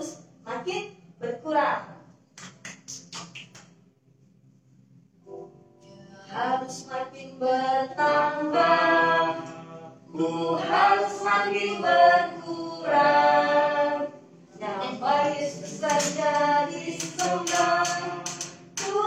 terus makin berkurang. Harus makin bertambah, ku harus makin berkurang. Damai Yesus jadi sembah, ku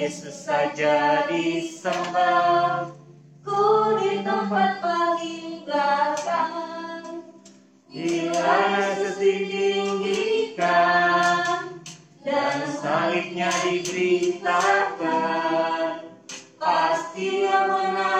Yesus saja disembah. Ku di tempat paling belakang. Bila setinggikan. Dan salibnya diberitakan. Pasti yang menang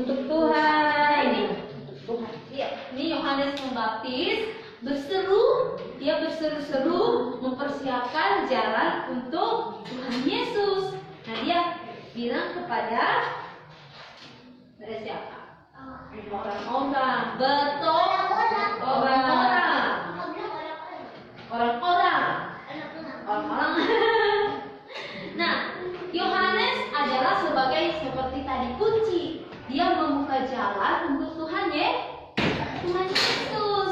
untuk Tuhan. Ini untuk Tuhan. Iya, ini Yohanes Pembaptis berseru, dia berseru-seru mempersiapkan jalan untuk Tuhan Yesus. Nah, dia bilang kepada pada siapa? Orang-orang, betul, orang-orang, orang-orang. Nah, Yohanes adalah sebagai seperti tadi kunci. Dia membuka jalan untuk Tuhan ya, Tuhan Yesus.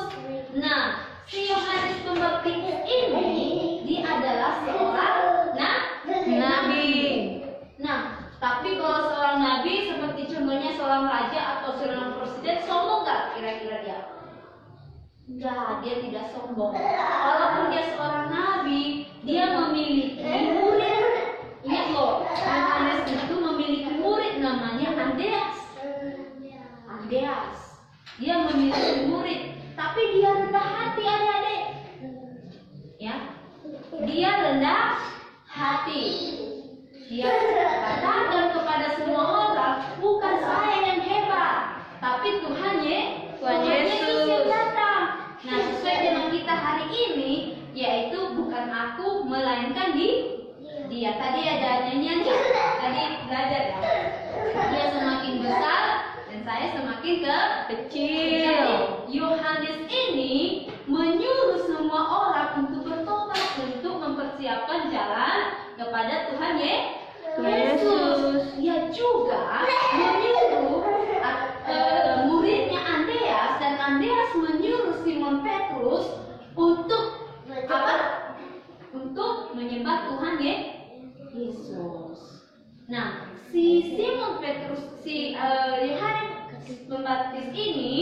Nah, si Yohanes Pembaptis ini dia adalah seorang nah, nabi. Nah, tapi kalau seorang nabi seperti contohnya seorang raja atau seorang presiden sombong nggak kira-kira dia? Enggak, dia tidak sombong. Walaupun dia seorang nabi, dia memiliki murid. Ingat loh, Yohanes itu memiliki murid namanya Andreas. Andreas. Dia memiliki murid, tapi dia rendah hati adik-adik. Ya, dia rendah hati. Dia katakan kepada semua orang, bukan saya yang hebat, tapi Tuhan ye, Tuhan Yesus. yang datang. Nah, sesuai dengan kita hari ini, yaitu bukan aku, melainkan di dia. Tadi ada nyanyian ya? Tadi belajar ya. Dia semakin besar dan saya semakin ke Kecil. Jadi, Yohanes ini menyuruh semua orang untuk bertobat untuk mempersiapkan jalan kepada Tuhan Ye Tuhan Yesus. Dia juga menyuruh uh, uh, muridnya Andreas dan Andreas menyuruh Simon Petrus untuk apa? Untuk menyembah Tuhan Ye Yesus. Nah, si Simon Petrus, si Yohanes Pembaptis ini,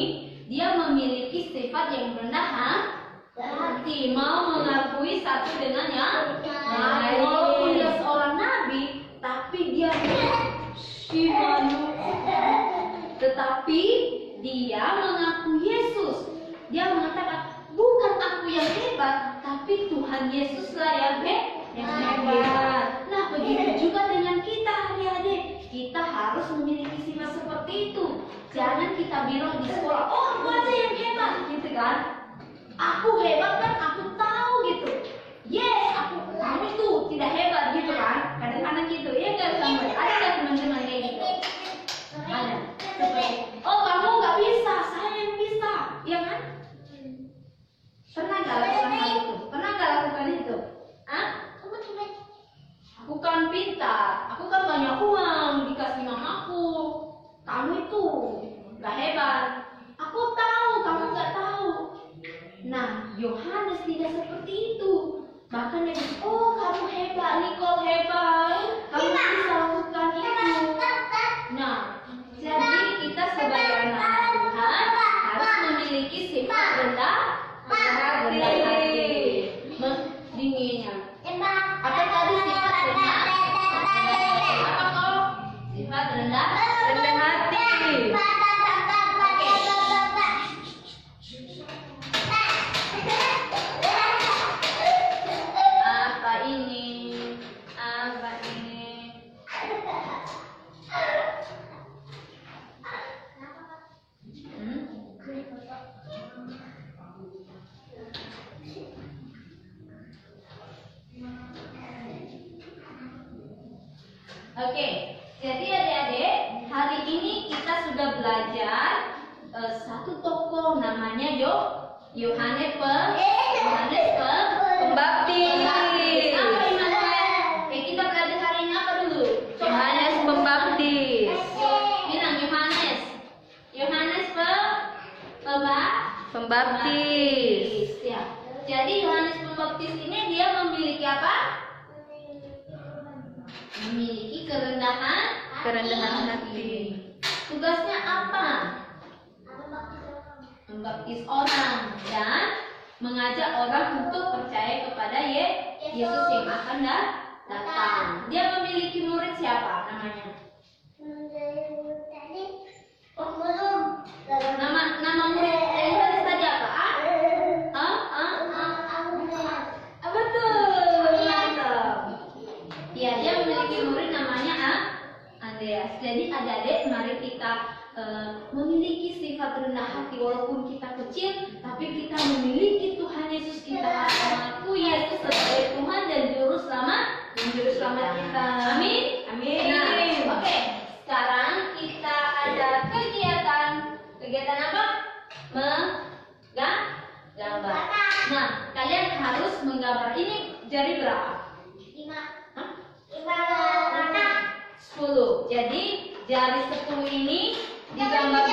dia memiliki sifat yang rendah hati, mau mengakui satu dengan yang lain. Walaupun dia seorang nabi, tapi dia si. Tetapi dia mengaku Yesus. Dia mengatakan, bukan aku yang hebat, tapi Tuhan Yesuslah yang he- yang hebat. Nah, begitu juga dengan. Kita harus memiliki sifat seperti itu. Jangan kita bilang di sekolah, oh aku aja yang hebat, gitu kan? Aku hebat kan, aku tahu gitu. Yes, aku kamu itu tidak hebat gitu kan? Kadang-kadang gitu, ya kan sampai ada nggak teman-teman kayak gitu? Ada. Oh kamu nggak bisa, saya yang bisa, ya kan? Pernah nggak lakukan itu? Pernah nggak lakukan itu? Hah? Aku kan pintar, aku kan banyak uang dikasih mamaku. Kamu itu nggak hebat. Aku tahu, kamu nggak tahu. Nah, Yohanes tidak seperti itu. Bahkan dia bilang, oh kamu hebat, Nicole hebat. Kamu bisa lakukan itu. Nah, jadi kita sebagai anak Tuhan harus memiliki sifat rendah hati. Kegiatan apa? Menggambar. Nah, kalian harus menggambar. Ini jari berapa? Lima. Lima Lima. Sepuluh. Jadi jari sepuluh ini digambar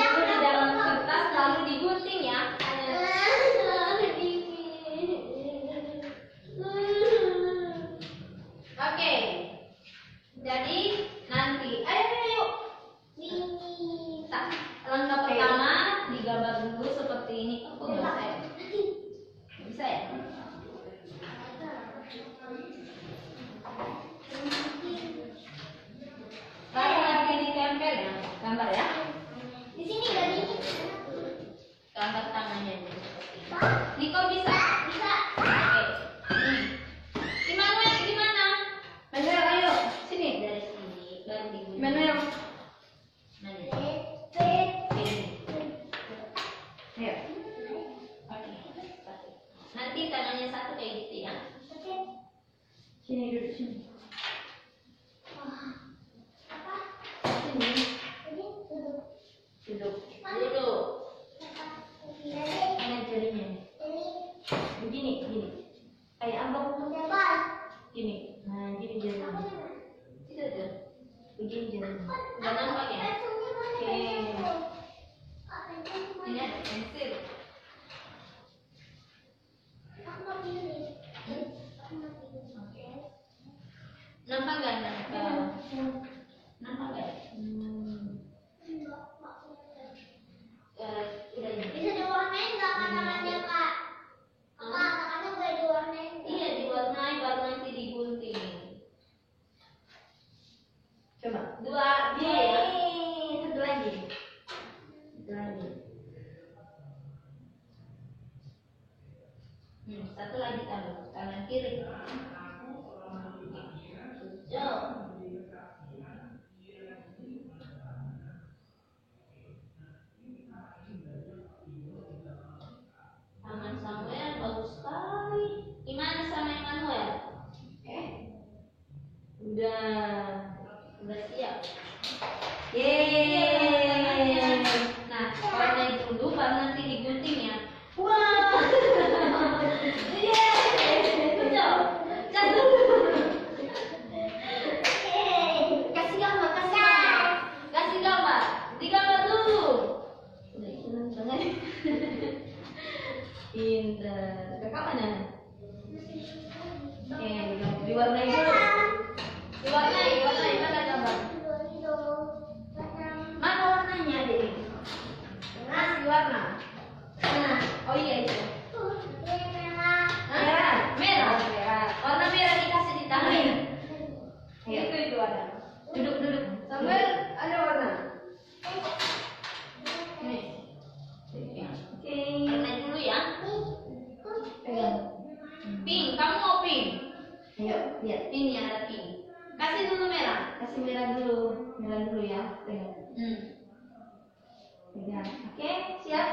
Oke, siap?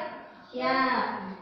Siap.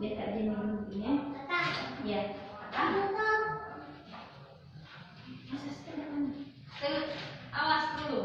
Biar Kak Jenny guntingnya. Kata. Ya. Tengok, awas dulu.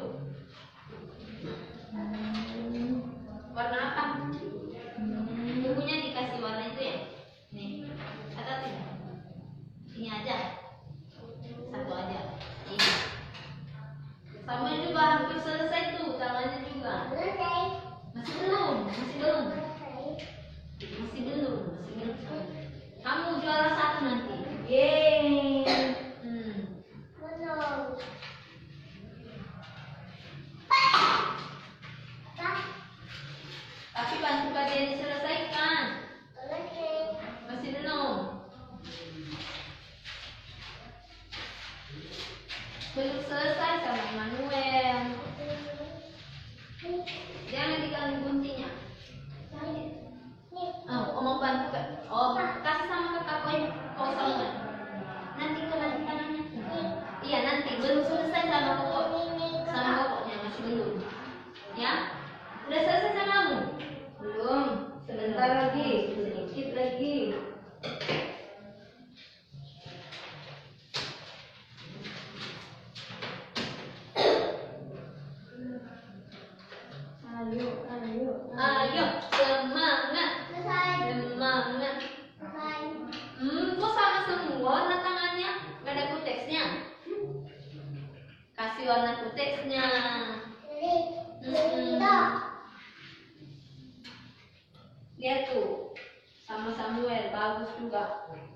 bagus juga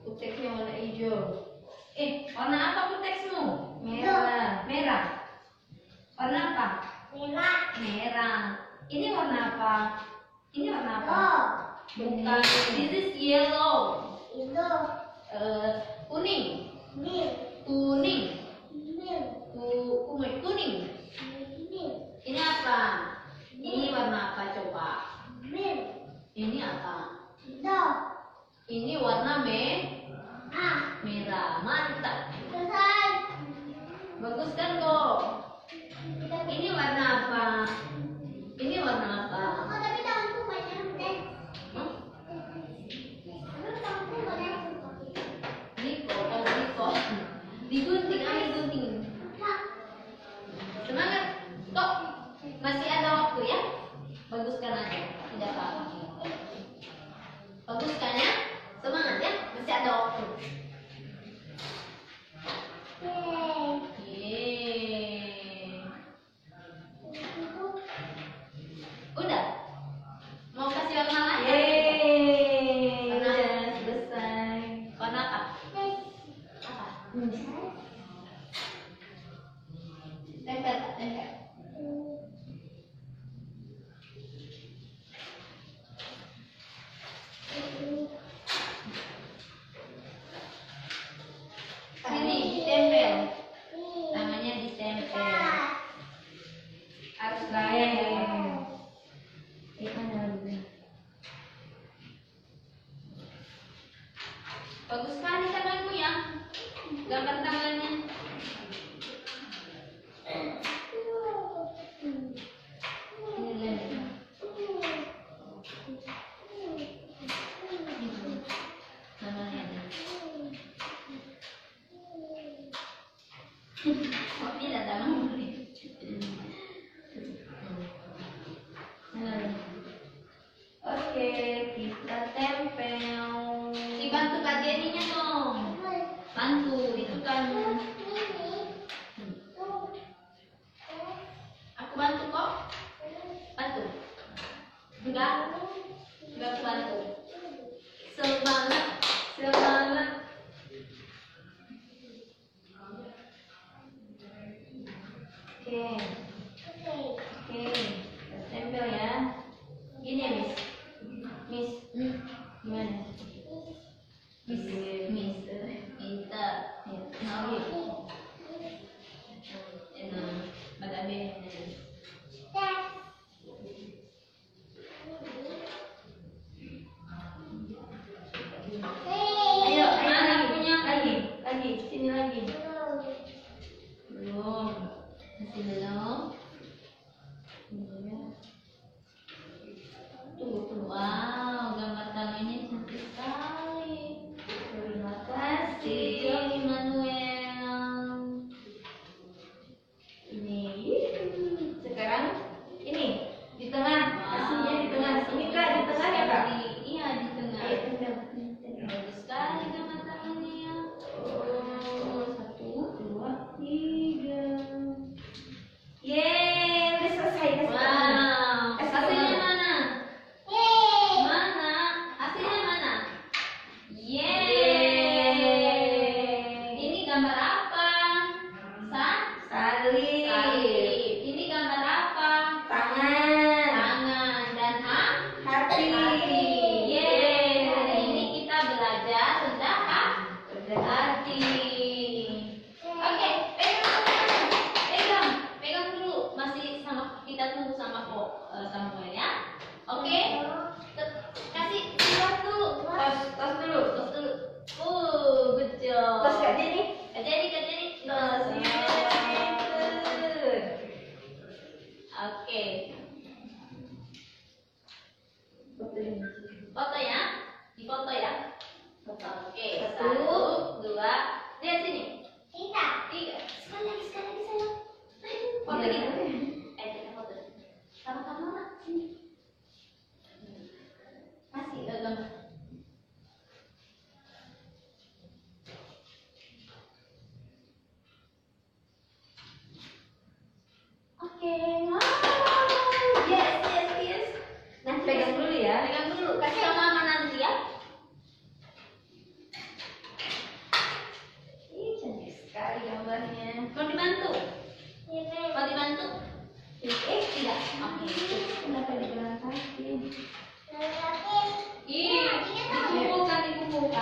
kuteksnya warna hijau. Eh warna apa kuteksmu merah. Merah. Warna apa? Merah. Merah. Ini warna apa? Ini warna apa? Bukan. This is yellow. Yellow. Uh, kuning. Kuning. Kuning. Kuning. Kuning. Kuning. Ini apa? Ini warna apa coba? Ini apa? Hijau ini warna merah. Merah, mantap. Selesai. Bagus kan kok? Ini warna apa? Ini warna apa? Bagus sekali temanmu ya. gambar tangan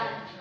Amen.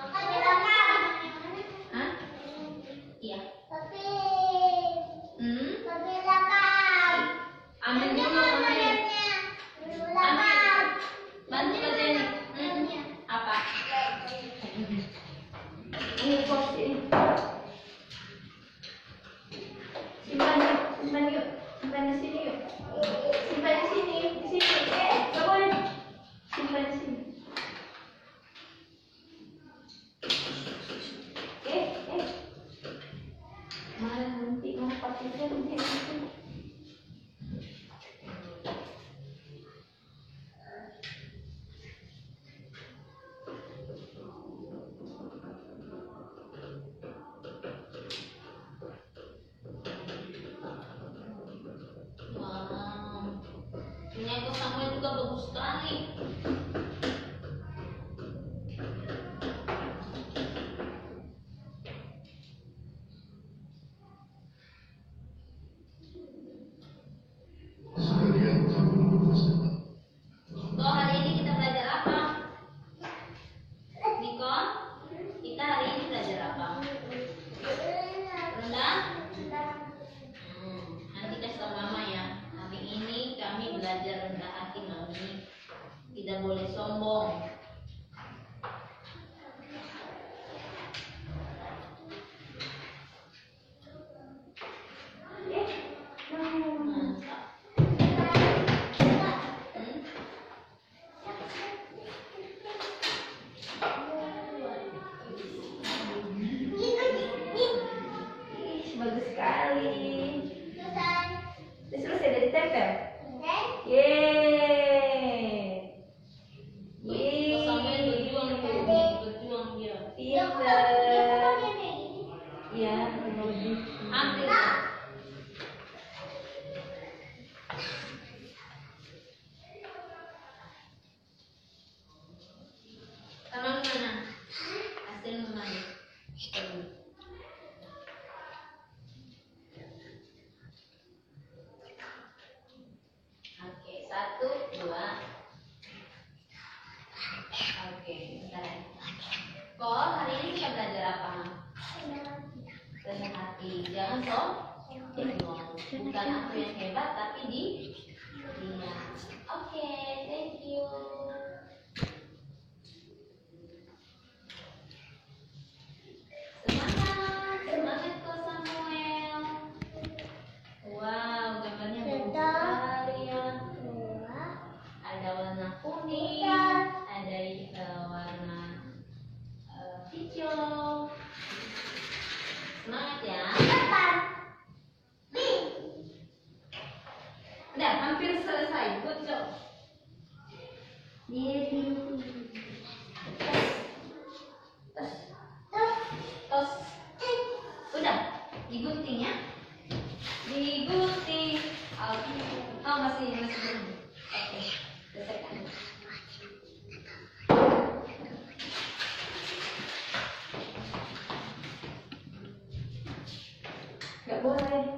Gak boleh. Oke,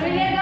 Muy bien.